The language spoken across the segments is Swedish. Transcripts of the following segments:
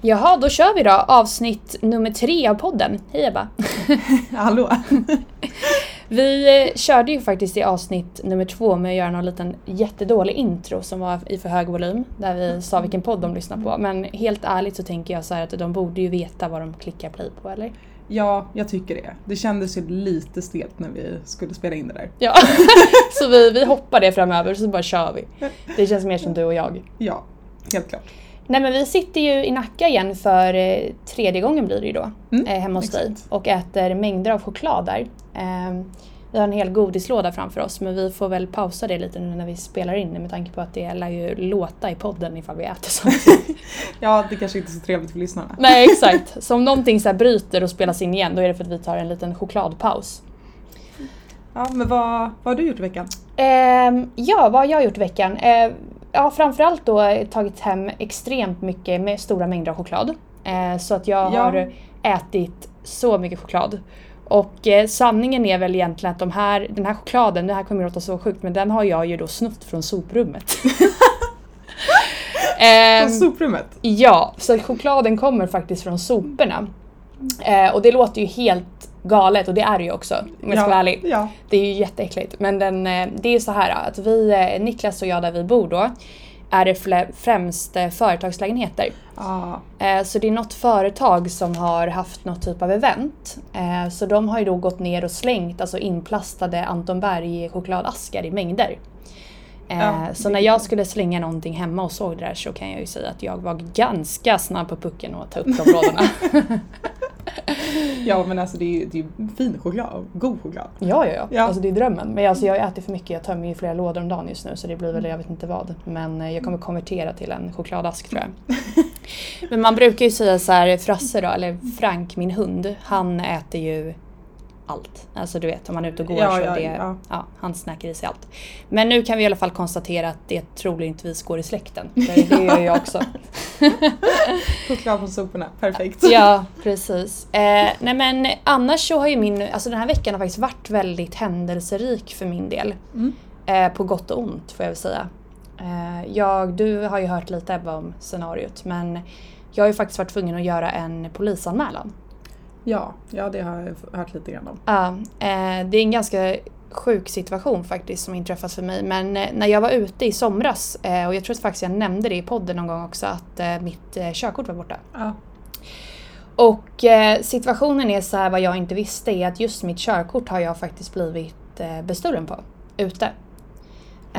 Jaha, då kör vi då avsnitt nummer tre av podden. Hej Ebba! Hallå! Vi eh, körde ju faktiskt i avsnitt nummer två med att göra någon liten jättedålig intro som var i för hög volym. Där vi sa vilken podd de lyssnar på. Men helt ärligt så tänker jag så här att de borde ju veta vad de klickar play på eller? Ja, jag tycker det. Det kändes ju lite stelt när vi skulle spela in det där. Ja, så vi, vi hoppar det framöver så bara kör vi. Det känns mer som du och jag. Ja, helt klart. Nej men vi sitter ju i Nacka igen för eh, tredje gången blir det ju då. Mm, eh, hemma hos dig. Och äter mängder av choklad där. Eh, vi har en hel godislåda framför oss men vi får väl pausa det lite nu när vi spelar in med tanke på att det lär ju låta i podden ifall vi äter sånt. Ja, det kanske inte är så trevligt för lyssnarna. Nej exakt. Så om någonting så bryter och spelas in igen då är det för att vi tar en liten chokladpaus. Ja, men vad, vad har du gjort i veckan? Ehm, ja, vad har jag gjort i veckan? Eh, ja, framförallt då eh, tagit hem extremt mycket med stora mängder av choklad. Eh, så att jag Ja. har ätit så mycket choklad. Och eh, sanningen är väl egentligen att de här, den här chokladen, det här kommer att låta så sjukt, men den har jag ju då snott från soprummet. Ehm, Från soprummet? Ja, så chokladen kommer faktiskt från soporna. Eh, och det låter ju helt galet och det är det ju också om jag ska vara ärlig. Ja. Det är ju jätteäckligt. Men den, eh, det är ju så här att vi, eh, Niklas och jag där vi bor då, är det främst eh, företagslägenheter. Ja. Eh, Så det är något företag som har haft något typ av event. Så de har ju då gått ner och slängt alltså inplastade Anton Berg chokladaskar i mängder. Eh, Ja, Så det när är jag skulle slänga någonting hemma och såg det där så kan jag ju säga att jag var ganska snabb på pucken och ta upp de lådorna. ja, men alltså det är ju det är fin choklad. God choklad. Ja, ja, ja. Ja. Alltså det är drömmen. Men alltså, jag äter för mycket. Jag tömmer ju flera lådor om dagen just nu så det blir väl jag vet inte vad. Men eh, jag kommer konvertera till en chokladask tror jag. Men man brukar ju säga så här, Frasse då, eller Frank, min hund, han äter ju allt. Alltså du vet om man är ute och går Ja, så ja, det, ja. ja, han snackar i sig allt. Men nu kan vi i alla fall konstatera att det troligtvis går i släkten. För det gör jag också. Choklad från soporna, perfekt. Ja, precis. Eh, nej men annars så har ju min, alltså den här veckan har faktiskt varit väldigt händelserik för min del. Mm. Eh, på gott och ont får jag väl säga. Eh, jag, du har ju hört lite Ebba om scenariot men jag har ju faktiskt varit tvungen att göra en polisanmälan. Ja, ja, det har jag hört lite grann om. Ja, eh, det är en ganska sjuk situation faktiskt som inträffat för mig. Men eh, när jag var ute i somras, eh, och jag tror att faktiskt jag nämnde det i podden någon gång också, att mitt körkort var borta. Ja. Och situationen är så här, vad jag inte visste är att just mitt körkort har jag faktiskt blivit bestulen på, ute.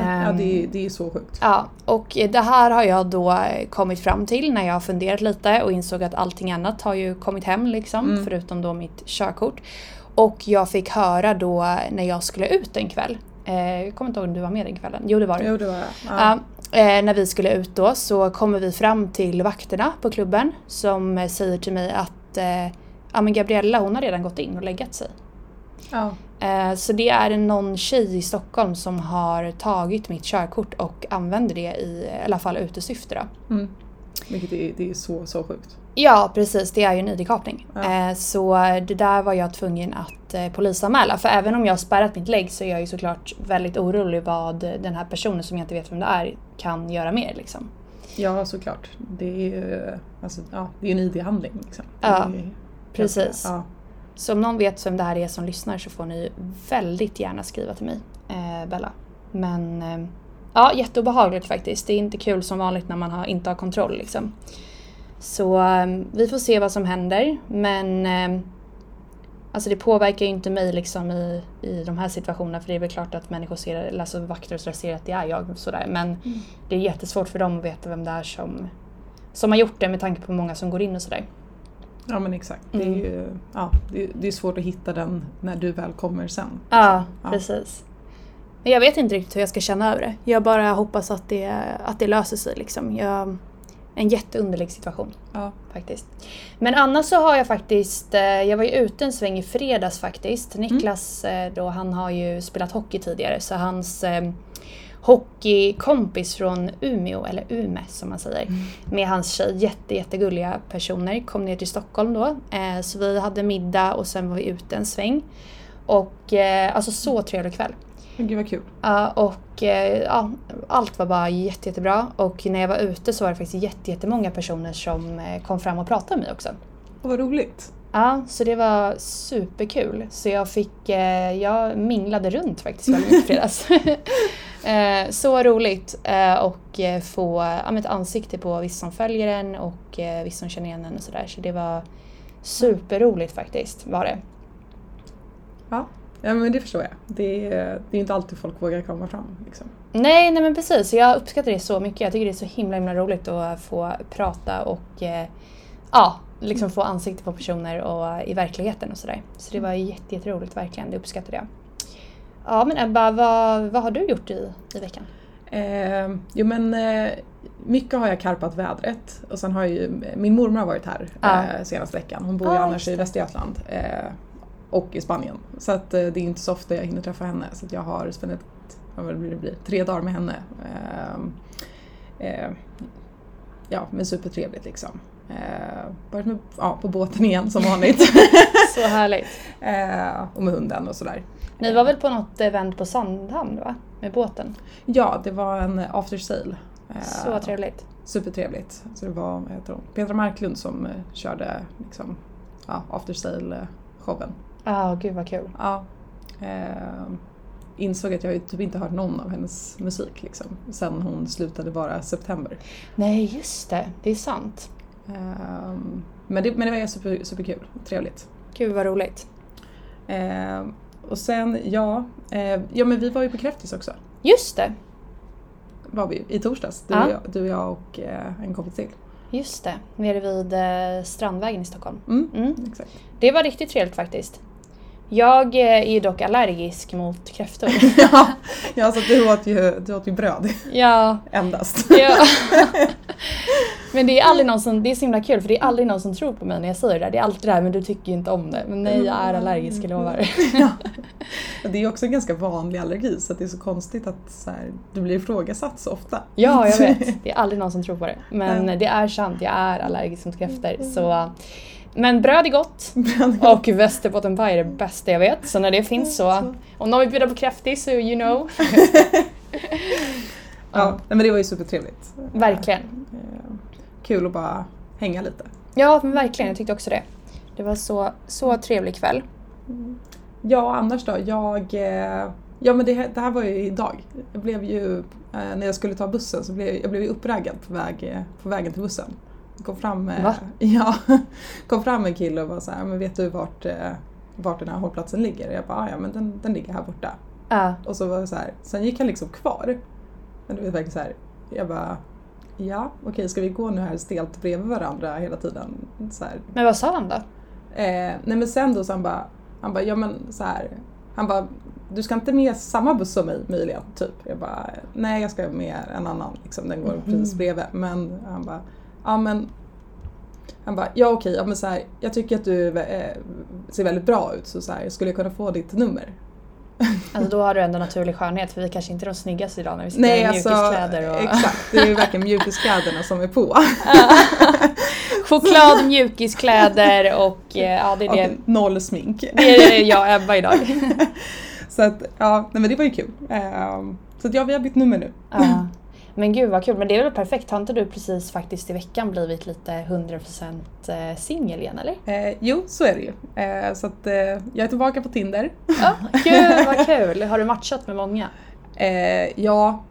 Ja, Ehm, det, är- det är så sjukt. Ja, och det här har jag då eh, kommit fram till när jag har funderat lite och insåg att allting annat har ju kommit hem liksom, Mm. förutom då mitt körkort. Och jag fick höra då när jag skulle ut en kväll, eh, jag kommer inte ihåg om du var med den kvällen, jo det var du. Jo, det var jag. Ja. eh, när vi skulle ut då så kommer vi fram till vakterna på klubben som säger till mig att ja, men Gabriella hon har redan gått in och läggat sig. Ja. Eh, Så det är någon tjej i Stockholm som har tagit mitt körkort och använder det i, i alla fall utesyfte då. Mm. Vilket är, det är så, så sjukt. Ja precis, det är ju en ID-kapning. Ja. Eh, Så det där var jag tvungen att eh, polisanmäla. För även om jag har spärrat mitt lägg så är jag ju såklart väldigt orolig vad den här personen som jag inte vet vem det är kan göra mer liksom. Ja, såklart. Det är ju alltså, ja, det är en ID-handling. Liksom. Ja, är- precis. Ja. Så om någon vet vem det här är som lyssnar så får ni väldigt gärna skriva till mig, eh, Bella. Men eh, ja, jätteobehagligt faktiskt. Det är inte kul som vanligt när man har, inte har kontroll liksom. Så eh, vi får se vad som händer. Men eh, alltså det påverkar ju inte mig liksom i, i de här situationerna för det är väl klart att människor ser, eller alltså vakter och sådär ser att det är jag. Sådär. Men det är jättesvårt för dem att veta vem det är som, som har gjort det med tanke på hur många som går in och sådär. Ja, men exakt. Det är, Mm. ju, ja, det, det är svårt att hitta den när du väl kommer sen. Ja, liksom. Ja. precis. Men jag vet inte riktigt hur jag ska känna över det. Jag bara hoppas att det, att det löser sig. Liksom. Jag, en jätteunderlig situation Ja. faktiskt. Men annars så har jag faktiskt, eh, jag var ju ute en sväng i fredags faktiskt. Niklas eh, då, han har ju spelat hockey tidigare så hans eh, hockeykompis från Umeå, eller Ume som man säger, med hans tjej, jätte, jättegulliga personer, kom ner till Stockholm då. Eh, så vi hade middag och sen var vi ute en sväng. Och eh, alltså så trevlig kväll. Gud vad kul. Ja, och eh, ja, allt var bara jätte, jättebra. Och när jag var ute så var det faktiskt jätte, jättemånga personer som eh, kom fram och pratade med mig också. Och vad roligt. Ja, så det var superkul. Så jag fick, eh, jag minglade runt faktiskt väldigt mycket i fredags. eh, så roligt eh, och eh, få ja, ett ansikte på vissa som följer en och eh, vissa som känner igen en och sådär. Så det var superroligt faktiskt, var det. Ja, ja men det förstår jag. Det är, det är inte alltid folk vågar komma fram. Liksom. Nej, nej men precis. Jag uppskattar det så mycket. Jag tycker det är så himla himla roligt att få prata och eh, ja, liksom få ansikte på personer och i verkligheten och sådär. Så det var jätte, jätteroligt verkligen. Det uppskattar jag. Ja men Ebba, vad, vad har du gjort i, i veckan? Eh, jo men eh, mycket har jag karpat vädret och sen har ju min mormor har varit här Ja. eh, senaste veckan. Hon bor ju Ja, annars i. Västergötland eh, och i Spanien. Så att eh, det är inte så ofta jag hinner träffa henne så jag har spenderat vad blir det blir, tre dagar med henne. Eh, eh, ja men supertrevligt liksom. Eh, varit med, ja, på båten igen som vanligt. Så härligt. eh, och med hunden och sådär. Ni var väl på något event på Sandhamn va? Med båten? Ja, det var en after sale. Eh, Så trevligt. Supertrevligt. Så det var heter hon? Petra Marklund som eh, körde liksom, ja, after sale-showen. Ja, gud vad kul. Ja, eh, insåg att jag typ inte hört någon av hennes musik liksom, sen hon slutade vara september. Nej, just det. Det är sant. Eh, men, det, men det var super, superkul, trevligt. Gud vad roligt. Eh, och sen, ja, eh, ja men vi var ju på Kräftis också. Just det. Var vi i torsdags, du, Ja. och, jag, du och jag och eh, en kompis till. Just det. Nere vid eh, Strandvägen i Stockholm. Mm, Mm. exakt. Det var riktigt trevligt faktiskt. Jag är ju dock allergisk mot kräftor. ja, ja, så du åt ju, du åt ju bröd ja, endast. ja. Men det är aldrig någon som, det är så himla kul för det är aldrig någon som tror på mig när jag säger det där. Det är alltid det här, men du tycker ju inte om det. Men nej, jag är allergisk, jag lovar. ja. Det är också en ganska vanlig allergi så det är så konstigt att så här, du blir ifrågasatt så ofta. Ja, jag vet. Det är aldrig någon som tror på det. Men Ja. det är sant, jag är allergisk mot kräftor. Så. Men bröd är gott och västerbottenpaj är det bästa jag vet. Så när det finns så, om någon vill bjuda på kräftis så you know. ja, nej, men det var ju supertrevligt. Verkligen. Kul att bara hänga lite. Ja, men verkligen. Jag tyckte också det. Det var så, så trevlig kväll. Ja, annars då? Jag... eh, Ja men det, här- det här var ju idag. Jag blev ju, eh, när jag skulle ta bussen så blev jag, blev uppraggad på, väg, på vägen till bussen. Kom fram, eh, Va? Ja, kom fram en kille och var så här, men vet du vart, vart den här hållplatsen ligger? Jag bara, "Ah, ja men den, den ligger här borta. Ja. Och så var det så här, sen gick han liksom kvar. Men du vet verkligen så här, jag bara, ja okej ska vi gå nu här stelt bredvid varandra hela tiden? Så här, Men vad sa han då? Eh, nej men sen då så han bara, han bara, ja men så här. Han bara, du ska inte med samma buss som mig möjligen, typ. Jag bara, nej jag ska med en annan, liksom, den går precis bredvid. Men han bara, ja men han bara, ja okej, ja men så här, jag tycker att du eh, ser väldigt bra ut så, så här, skulle jag kunna få ditt nummer? Alltså då har du ändå naturlig skönhet för vi kanske inte är de snyggaste idag när vi sitter Nej i alltså, mjukiskläder och exakt, det är ju verkligen mjukiskläderna som är på. choklad, mjukiskläder och eh, ja det är Och det. noll smink. Det är jag och Ebba idag. Så att, ja, nej men det var ju kul. Ehm, så att ja, vi har bytt nummer nu. Ja. Men gud vad kul, men det är väl perfekt. Har inte du precis faktiskt i veckan blivit lite 100% singel igen eller? Eh, jo, så är det ju. Eh, så att eh, jag är tillbaka på Tinder. Ja, gud vad kul. Har du matchat med många? Eh, ja,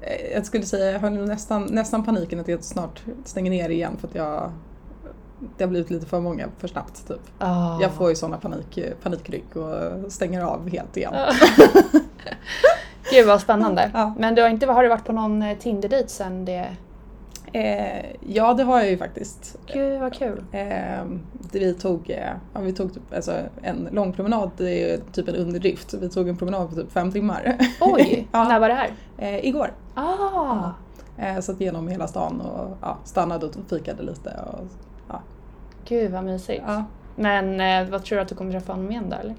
eh, jag skulle säga jag har nästan, nästan paniken att jag snart stänger ner igen för att jag det har blivit lite för många för snabbt typ. Oh. Jag får ju sådana panik, panikryck och stänger av helt igen. Gud vad spännande. Ja. Men du har, inte, har du varit på någon eh, Tinder-dejt sen det? Eh, ja, det har jag ju faktiskt. Gud vad kul. Eh, vi tog, eh, ja, vi tog typ, alltså, en lång promenad, det är ju typ en underdrift. Vi tog en promenad på typ fem timmar. Oj, ja, när var det här? eh, igår. Ah, Eh, så genom hela stan och ja, stannade och fikade lite. Och, ja. gud vad mysigt. Ja. Men vad tror du att du kommer träffa honom igen då eller?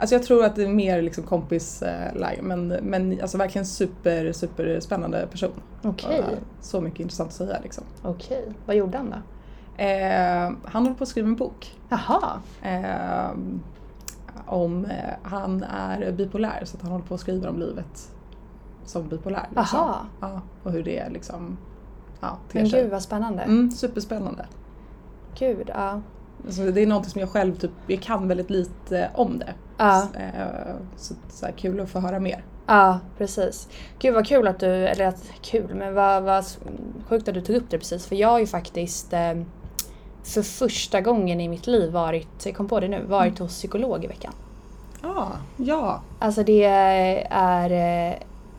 Alltså jag tror att det är mer liksom kompisläge men, men alltså verkligen super, super spännande person. Okej, Och Så mycket intressant att säga liksom. okej. Vad gjorde han då? Eh, han håller på att skriva en bok. Jaha, Eh, om eh, han är bipolär så att han håller på att skriva om livet som bipolär. Liksom. Aha. Ja, och hur det liksom ja, Men gud vad spännande. Mm, superspännande. Gud, ja. Så det är något som jag själv typ, jag kan väldigt lite om det. Ja. Så, eh, så, så här, kul att få höra mer. Ja, precis. Gud vad kul att du, eller att kul, men vad, vad sjukt att du tog upp det precis. För jag har ju faktiskt eh, för första gången i mitt liv varit, jag kom på det nu, varit hos psykolog i veckan. Ah, ja, Alltså det är eh,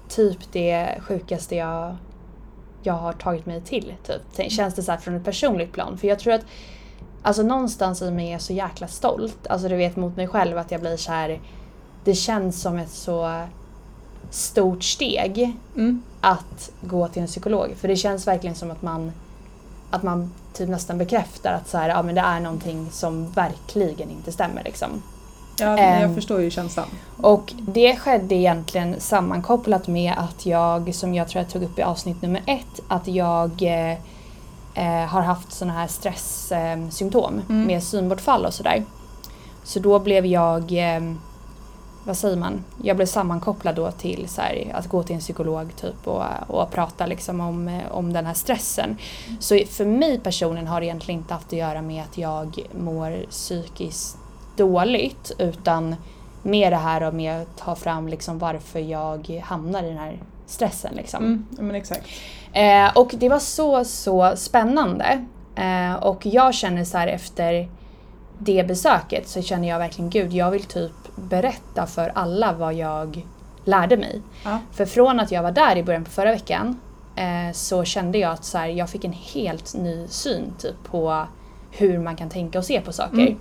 typ det sjukaste jag, jag har tagit mig till. Typ. Känns det så från ett personligt plan. För jag tror att alltså någonstans i mig är så jäkla stolt. Alltså du vet mot mig själv att jag blir så här. Det känns som ett så stort steg mm, att gå till en psykolog. För det känns verkligen som att man att man typ nästan bekräftar att så här, ja, men det är någonting som verkligen inte stämmer. Liksom. ja jag förstår ju känslan. Och det skedde egentligen sammankopplat med att jag, som jag tror jag tog upp i avsnitt nummer ett, att jag eh, eh, har haft såna här stresssymptom eh, Mm. med synbortfall och sådär. Så då blev jag, eh, vad säger man, jag blev sammankopplad då till så här, att gå till en psykolog typ och, och prata liksom om, eh, om den här stressen. Så för mig personligen har det egentligen inte haft att göra med att jag mår psykiskt dåligt utan mer det här och med att ta fram liksom varför jag hamnar i den här stressen. Liksom. Mm, men exakt. Eh, och det var så, så spännande. Eh, och jag känner så här efter det besöket så känner jag verkligen gud, jag vill typ berätta för alla vad jag lärde mig. Ja. För från att jag var där i början på förra veckan eh, så kände jag att så här, jag fick en helt ny syn typ, på hur man kan tänka och se på saker. Mm.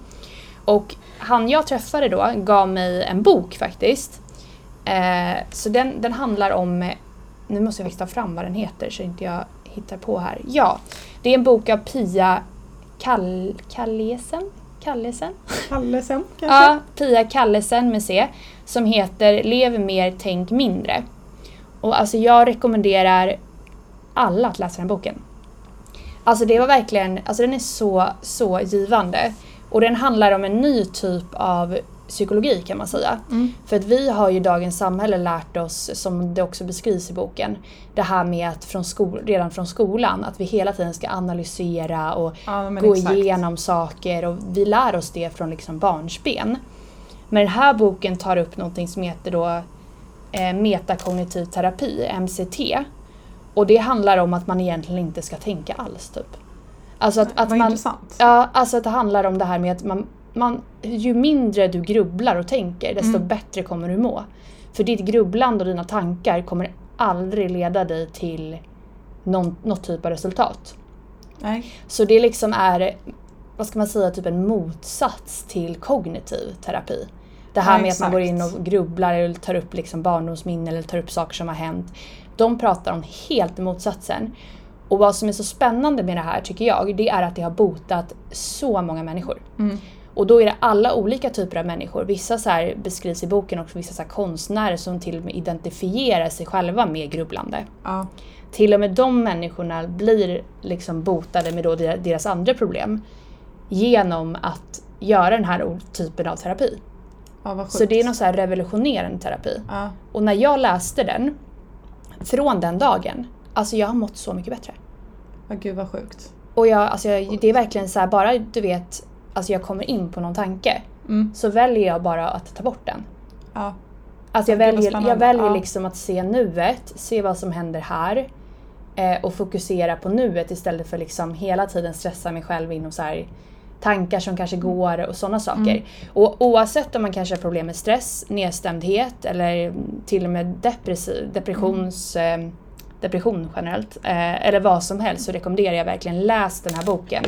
Och han jag träffade då gav mig en bok faktiskt. Eh, så den, den handlar om, nu måste jag faktiskt ta fram vad den heter så inte jag hittar på här. Ja, det är en bok av Pia Kall, Kallesen? Kallesen? Kallesen kanske? Ja, Pia Kallesen med C. Som heter Lev mer, tänk mindre. Och alltså jag rekommenderar alla att läsa den boken. Alltså det var verkligen, alltså den är så, så givande. Och den handlar om en ny typ av psykologi kan man säga. Mm. För att vi har ju i dagens samhälle lärt oss, som det också beskrivs i boken, det här med att från redan från skolan, att vi hela tiden ska analysera och Ja, gå exakt. igenom saker och vi lär oss det från liksom barnsben. Men den här boken tar upp någonting som heter då eh, metakognitiv terapi, MCT. Och det handlar om att man egentligen inte ska tänka alls typ. Alltså att, att Vad man, intressant. Ja, alltså att det handlar om det här med att man, man, ju mindre du grubblar och tänker desto Mm. bättre kommer du må. För ditt grubblande och dina tankar kommer aldrig leda dig till någon, något typ av resultat. Nej. Så det liksom är, vad ska man säga, typ en motsats till kognitiv terapi. Det här Ja, med att man går exakt. in och grubblar eller tar upp liksom barndomsminnen eller tar upp saker som har hänt. De pratar om helt motsatsen. Och vad som är så spännande med det här tycker jag, det är att det har botat så många människor. Mm. Och då är det alla olika typer av människor. Vissa så beskrivs i boken också, vissa så konstnärer som till och med identifierar sig själva med grubblande. Ja. Till och med de människorna blir liksom botade med då der- deras andra problem genom att göra den här typen av terapi. ja. Så det är någon så revolutionerande terapi. Ja. Och när jag läste den, från den dagen, alltså jag har mått så mycket bättre. ja, gud vad sjukt. Och jag, alltså jag, det är verkligen så här, bara du vet, alltså jag kommer in på någon tanke Mm. så väljer jag bara att ta bort den. Ja. Alltså jag väljer, jag väljer Ja. liksom att se nuet, se vad som händer här eh, och fokusera på nuet istället för liksom hela tiden stressa mig själv inom så här tankar som kanske går och sådana saker. Mm. Och oavsett om man kanske har problem med stress, nedstämdhet eller till och med depressi- depressions, Mm. eh, depression generellt eh, eller vad som helst så rekommenderar jag verkligen läs den här boken.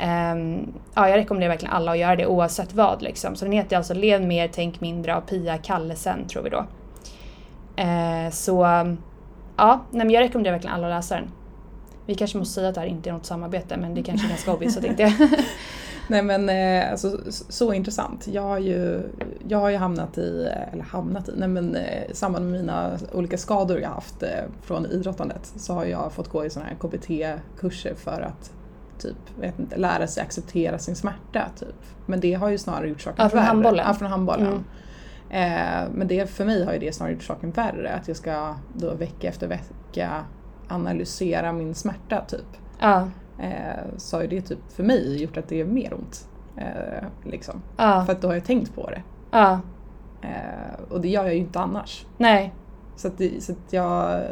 Um, ja, jag rekommenderar verkligen alla att göra det oavsett vad. Liksom. Så den heter alltså Lev mer, tänk mindre av Pia Kallesen tror vi då. Uh, så ja, nej, men jag rekommenderar verkligen alla att läsa den. Vi kanske måste säga att det här inte är något samarbete men det kanske är ganska obvious så tänkte jag. Nej men eh, alltså, så, så intressant. Jag har, ju, jag har ju hamnat i, eh, eller hamnat i, nej men eh, i samband med mina olika skador jag haft från idrottandet så har jag fått gå i sådana här KBT-kurser för att typ, vet inte, lära sig acceptera sin smärta. Typ. Men det har ju snarare gjort saken Ja, från värre. handbollen. Ja, från handbollen. Mm. Eh, men det, för mig har ju det snarare gjort saken värre. Att jag ska då vecka efter vecka analysera min smärta typ. Ja, Eh, så har ju det typ för mig gjort att det är mer ont. Eh, liksom. ja, För att då har jag tänkt på det. ja. Eh, och det gör jag ju inte annars. Nej. Så att, så att jag,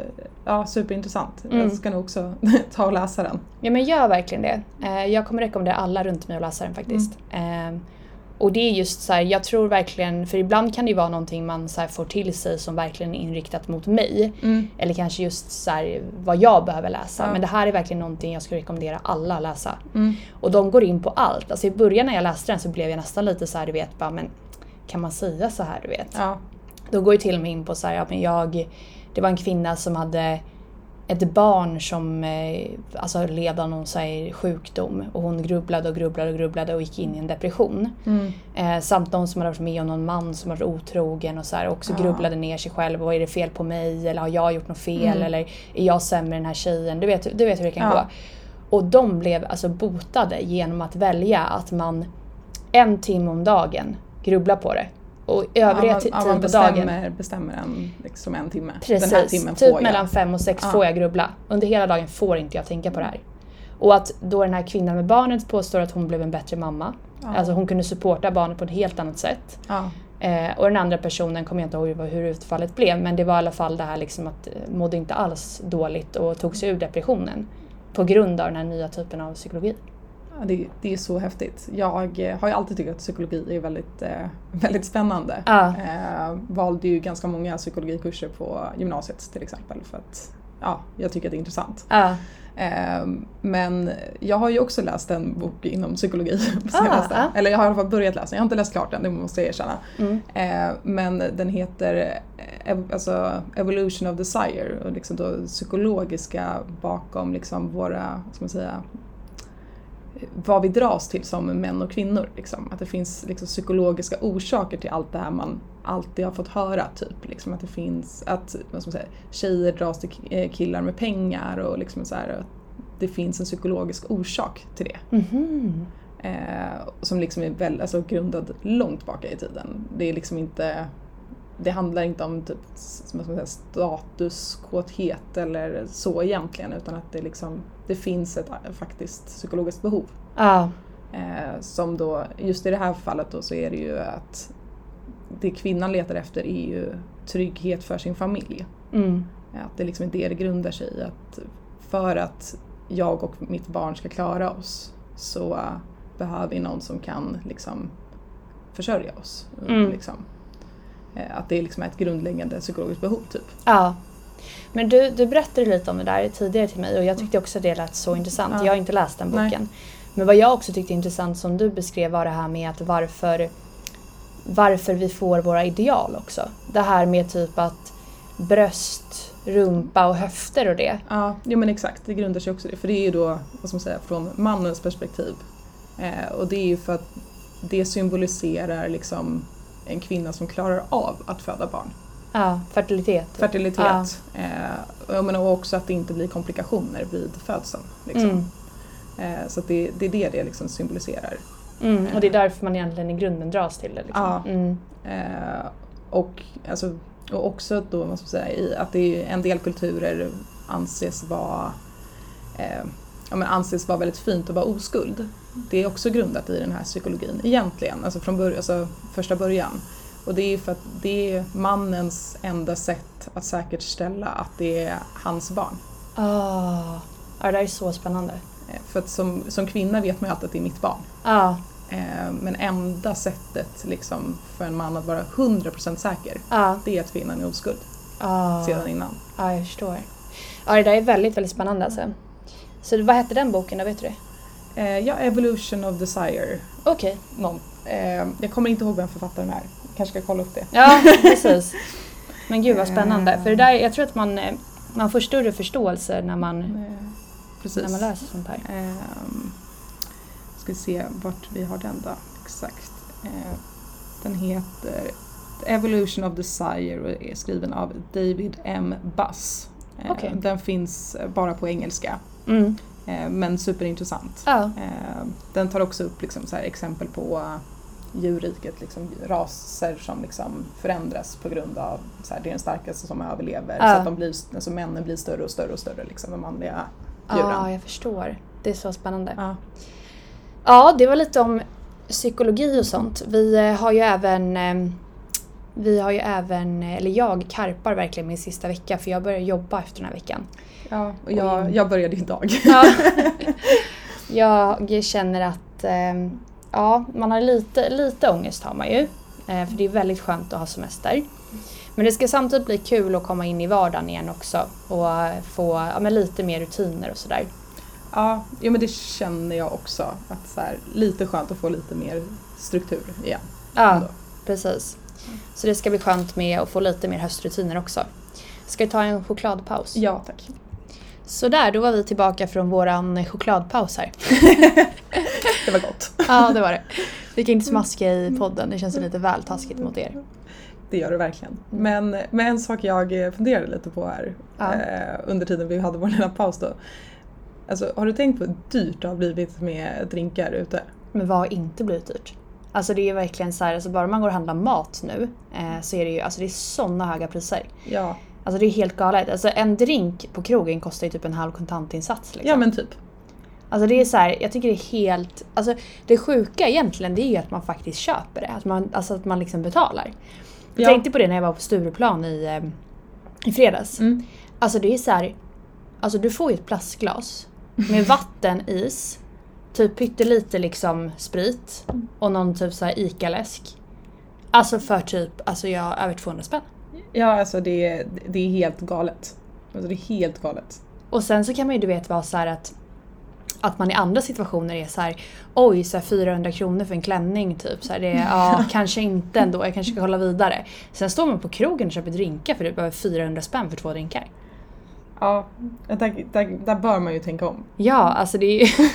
ja superintressant. Mm. Jag ska nog också ta och läsa den. Ja men gör verkligen det. Eh, jag kommer rekommendera alla runt mig att läsa den faktiskt. Eh, och det är just så här, jag tror verkligen, för ibland kan det ju vara någonting man så får till sig som verkligen är inriktat mot mig. Eller kanske just så här, vad jag behöver läsa. Ja. Men det här är verkligen någonting jag skulle rekommendera alla att läsa. Mm. Och de går in på allt. Alltså i början när jag läste den så blev jag nästan lite så här, du vet, bara, men kan man säga så här, du vet? Ja. Då går ju till och med in på så här, ja, men jag, det var en kvinna som hade ett barn som eh, alltså led av någon så här sjukdom och hon grubblade och grubblade och grubblade och gick in i en depression. Mm. Eh, samt någon som hade varit med om någon man som var otrogen och så här, också Ja. grubblade ner sig själv. Vad är det fel på mig? Eller har jag gjort något fel? Mm. Eller är jag sämre än den här tjejen? Du vet, du vet hur det kan Ja. gå. Och de blev alltså botade genom att välja att man en timme om dagen grubblar på det. Och övriga ja, man, ja, tid man på dagen bestämmer, bestämmer en, liksom en timme. Precis, typ jag. mellan fem och sex Ja. får jag grubbla. Under hela dagen får inte jag tänka på det här. Och att då den här kvinnan med barnet påstår att hon blev en bättre mamma. Ja. Alltså hon kunde supporta barnet på ett helt annat sätt. Ja. Eh, och den andra personen kommer jag inte ihåg hur, hur utfallet blev men det var i alla fall det här liksom att eh, mådde inte alls dåligt och tog sig ur depressionen. På grund av den här nya typen av psykologi. Det, det är så häftigt. Jag eh, har ju alltid tyckt att psykologi är väldigt, eh, väldigt spännande. Ja. Eh, valde ju ganska många psykologikurser på gymnasiet till exempel för att ja, jag tycker att det är intressant. Ja, Eh, men jag har ju också läst en bok inom psykologi. på Ah, senaste. ah. Eller jag har i alla fall börjat läsa, jag har inte läst klart den, det måste jag erkänna. mm. Eh, men den heter eh, ev- alltså, Evolution of Desire och liksom då psykologiska bakom liksom våra, ska man säga, vad vi dras till som män och kvinnor. Liksom. Att det finns liksom, psykologiska orsaker till allt det här man alltid har fått höra. Typ. Liksom, att det finns att vad ska man säga, tjejer dras till eh, killar med pengar och liksom så här, det finns en psykologisk orsak till det. Mhm. Eh, som liksom är väl, alltså, grundad långt baka i tiden. Det är liksom inte det handlar inte om typ, som man ska säga, statuskåthet eller så egentligen utan att det, liksom, det finns ett eh, faktiskt psykologiskt behov. Ja, Eh, som då, just i det här fallet då så är det ju att det kvinnan letar efter är ju trygghet för sin familj. mm. Att det liksom är det det grundar sig i. Att för att jag och mitt barn ska klara oss så behöver vi någon som kan liksom försörja oss. Mm. Liksom. Eh, Att det är liksom ett grundläggande psykologiskt behov typ. Ja. Men du, du berättade lite om det där tidigare till mig och jag tyckte också det lät så intressant. Ja. Jag har inte läst den Nej. boken. Men vad jag också tyckte intressant som du beskrev var det här med att varför, varför vi får våra ideal också. Det här med typ att bröst, rumpa och höfter och det. Ja, jo men exakt. Det grundar sig också i det. För det är ju då, vad ska man säga, från mannens perspektiv. Eh, och det är ju för att det symboliserar liksom en kvinna som klarar av att föda barn. Ja, fertilitet. Fertilitet. Eh, och jag menar också att det inte blir komplikationer vid födseln. Liksom. Mm. Eh, så det, det är det det liksom symboliserar. Mm. Och det är därför man egentligen i grunden dras till det. Liksom. Ja. Mm. Eh, och, alltså, och också då, man ska säga, i att det är en del kulturer anses vara eh, ja, men anses vara väldigt fint att vara oskuld. Det är också grundat i den här psykologin egentligen, alltså från början, alltså första början. Och det är för att det är mannens enda sätt att säkerställa att det är hans barn. Ah. Ja, det där är så spännande. Eh, För att som, som kvinna vet man ju alltid att det är mitt barn. Ja, Eh, Men enda sättet liksom för en man att vara 100% säker, ja, det är att kvinnan är oskuld ja. sedan innan. Ja, jag förstår. Ja, det där är väldigt, väldigt spännande alltså. Så vad hette den boken då, vet du det? Eh, ja, Evolution of Desire. Okej. Någon. Eh, jag kommer inte ihåg vem författaren är. Kanske ska kolla upp det. Ja, precis. Men gud vad spännande. Eh. För det där, jag tror att man, eh, man får större förståelse när man, Eh, precis. när man läser sånt här. Ehm, ska vi se vart vi har den då. Exakt. Eh, den heter The Evolution of Desire och är skriven av David M. Buss. Eh, Okej. Den finns bara på engelska. Mm. Eh, men superintressant. Eh, den tar också upp liksom så här exempel på djurriket, liksom raser som liksom förändras på grund av så här, det är den starkaste som överlever. Ja. Så att de blir, alltså männen blir större och större och större, liksom, de manliga djuren. Ja, jag förstår. Det är så spännande. Ja. Ja, det var lite om psykologi och sånt. Vi eh, har ju även eh, vi har ju även, eh, eller jag karpar verkligen min sista vecka för jag börjar jobba efter den här veckan. Ja, och jag, jag började idag. Ja. jag känner att eh, ja, man har lite, lite ångest har man ju. Eh, för det är väldigt skönt att ha semester. Men det ska samtidigt bli kul att komma in i vardagen igen också och få ja, lite mer rutiner och sådär. Ja, ja men det känner jag också. Att så här, lite skönt att få lite mer struktur igen. Ja, ändå. precis. Så det ska bli skönt med att få lite mer höstrutiner också. Ska vi ta en chokladpaus? Ja, tack. Så där, då var vi tillbaka från våran chokladpaus här. Det var gott. Ja, det var det. Vi kan inte smaska i podden, det känns lite väl taskigt mot er. Det gör det verkligen. Men, men en sak jag funderade lite på här Ja. eh, under tiden vi hade vår lilla paus då. Alltså, har du tänkt på hur dyrt det har blivit med drinkar ute? Men vad har inte blivit dyrt? Alltså det är ju verkligen så här, alltså bara man går och handlar mat nu eh, så är det ju alltså det är såna höga priser. Ja, Alltså det är helt galet. Alltså en drink på krogen kostar ju typ en halv kontantinsats. Liksom. ja men typ. Alltså det är så här, jag tycker det är helt... Alltså det sjuka egentligen det är ju att man faktiskt köper det. Att man, alltså att man liksom betalar. Jag Ja. tänkte på det när jag var på Stureplan i, eh, i fredags. Mm. Alltså det är så här, Alltså du får ju ett plastglas med vatten, is, typ pyttelite liksom sprit och någon typ så här ICA-läsk. Alltså för typ, alltså jag över 200 spänn. Ja, alltså det, är- det är helt galet. Alltså det är helt galet. Och sen så kan man ju du vet vara så här att att man i andra situationer är så här oj så här 400 kronor för en klänning typ. Så här, det är, ja, kanske inte ändå, jag kanske ska hålla vidare. Sen står man på krogen och köper drinkar för du behöver 400 spänn för två drinkar. Ja, där, där, där bör man ju tänka om. Ja, alltså det är ju...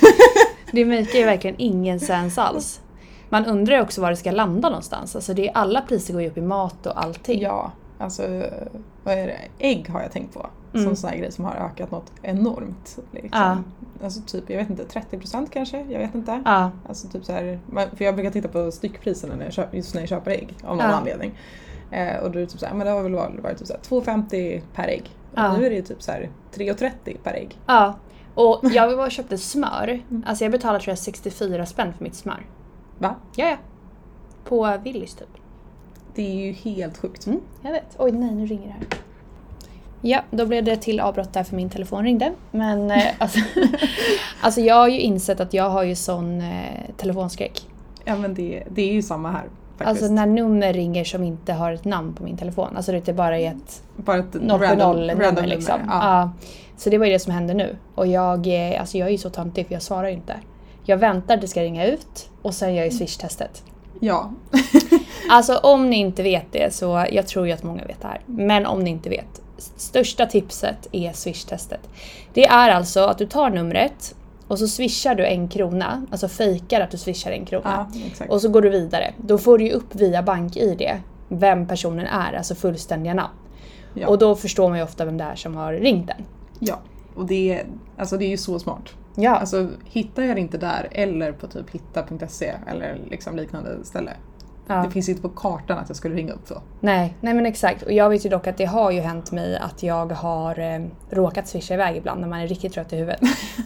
det makar ju verkligen ingen sens alls. Man undrar ju också var det ska landa någonstans. Alltså det är, alla priser går ju upp i mat och allting. Ja, alltså vad är det? Ägg har jag tänkt på. Som Mm. sån här grej som har ökat något enormt. Liksom. Ja. Alltså typ, jag vet inte, 30% kanske? Jag vet inte. Ja, Alltså typ så här, för jag brukar titta på styckpriserna när jag köper, just när jag köper ägg av någon Ja. anledning. Eh, och då är det typ så här, men det har väl varit, typ så här 2,50 per ägg. Och Ja. nu är det ju typ så här 3,30 per ägg. ja. Och jag var och köpte smör. Alltså jag betalade tror jag 64 spänn för mitt smör. Va? Ja, ja. På Willys typ. Det är ju helt sjukt. Mm, jag vet. Oj nej, nu ringer det här. Ja, då blev det till avbrott där för min telefon ringde. Men eh, alltså, alltså jag har ju insett att jag har ju sån eh, telefonskräck. Ja men det, det är ju samma här faktiskt. Alltså när nummer ringer som inte har ett namn på min telefon. Alltså det är bara i ett Bara ett 070 random, nummer random liksom. nummer. Ja. Ja. Så det var ju det som hände nu. Och jag, eh, alltså jag är ju så töntig för jag svarar ju inte. Jag väntar att det ska ringa ut och sen gör jag swish-testet. ja. Alltså om ni inte vet det så, jag tror ju att många vet det här. Men om ni inte vet. Största tipset är swish-testet. Det är alltså att du tar numret och så swishar du en krona. Alltså fejkar att du swishar en krona. ja. Och så går du vidare. Då får du ju upp via BankID vem personen är, alltså fullständiga namn. Ja. Och då förstår man ju ofta vem det är som har ringt den. Ja, och det, är- alltså det är ju så smart. Ja, Alltså hittar jag det inte där eller på typ hitta.se eller liksom liknande ställe. Ja. Det finns inte på kartan att jag skulle ringa upp så. Nej, nej men exakt. Och jag vet ju dock att det har ju hänt mig att jag har eh, råkat swisha iväg ibland när man är riktigt trött i huvudet.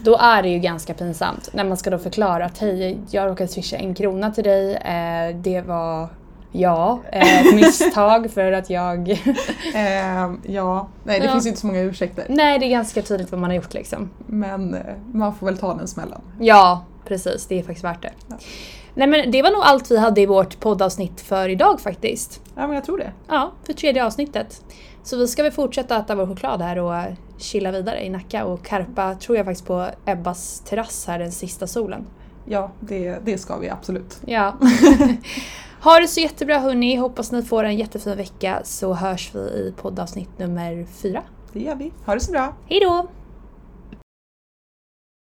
då är det ju ganska pinsamt när man ska då förklara att hej, jag råkade swisha en krona till dig. Eh, det var ja, eh, misstag för att jag... Ehm, ja, nej det Ja. finns ju inte så många ursäkter. nej, det är ganska tydligt vad man har gjort liksom. Men eh, man får väl ta den smällen. Ja, precis. Det är faktiskt värt det. Ja. Nej men det var nog allt vi hade i vårt poddavsnitt för idag faktiskt. Ja men jag tror det. Ja, för tredje avsnittet. Så vi ska väl fortsätta äta vår choklad här och chilla vidare i Nacka och karpa tror jag faktiskt på Ebbas terrass här den sista solen. Ja, det, det ska vi absolut. Ja. ha det så jättebra hörni, hoppas ni får en jättefin vecka så hörs vi i poddavsnitt nummer fyra. Det gör vi. Ha det så bra. Hej då!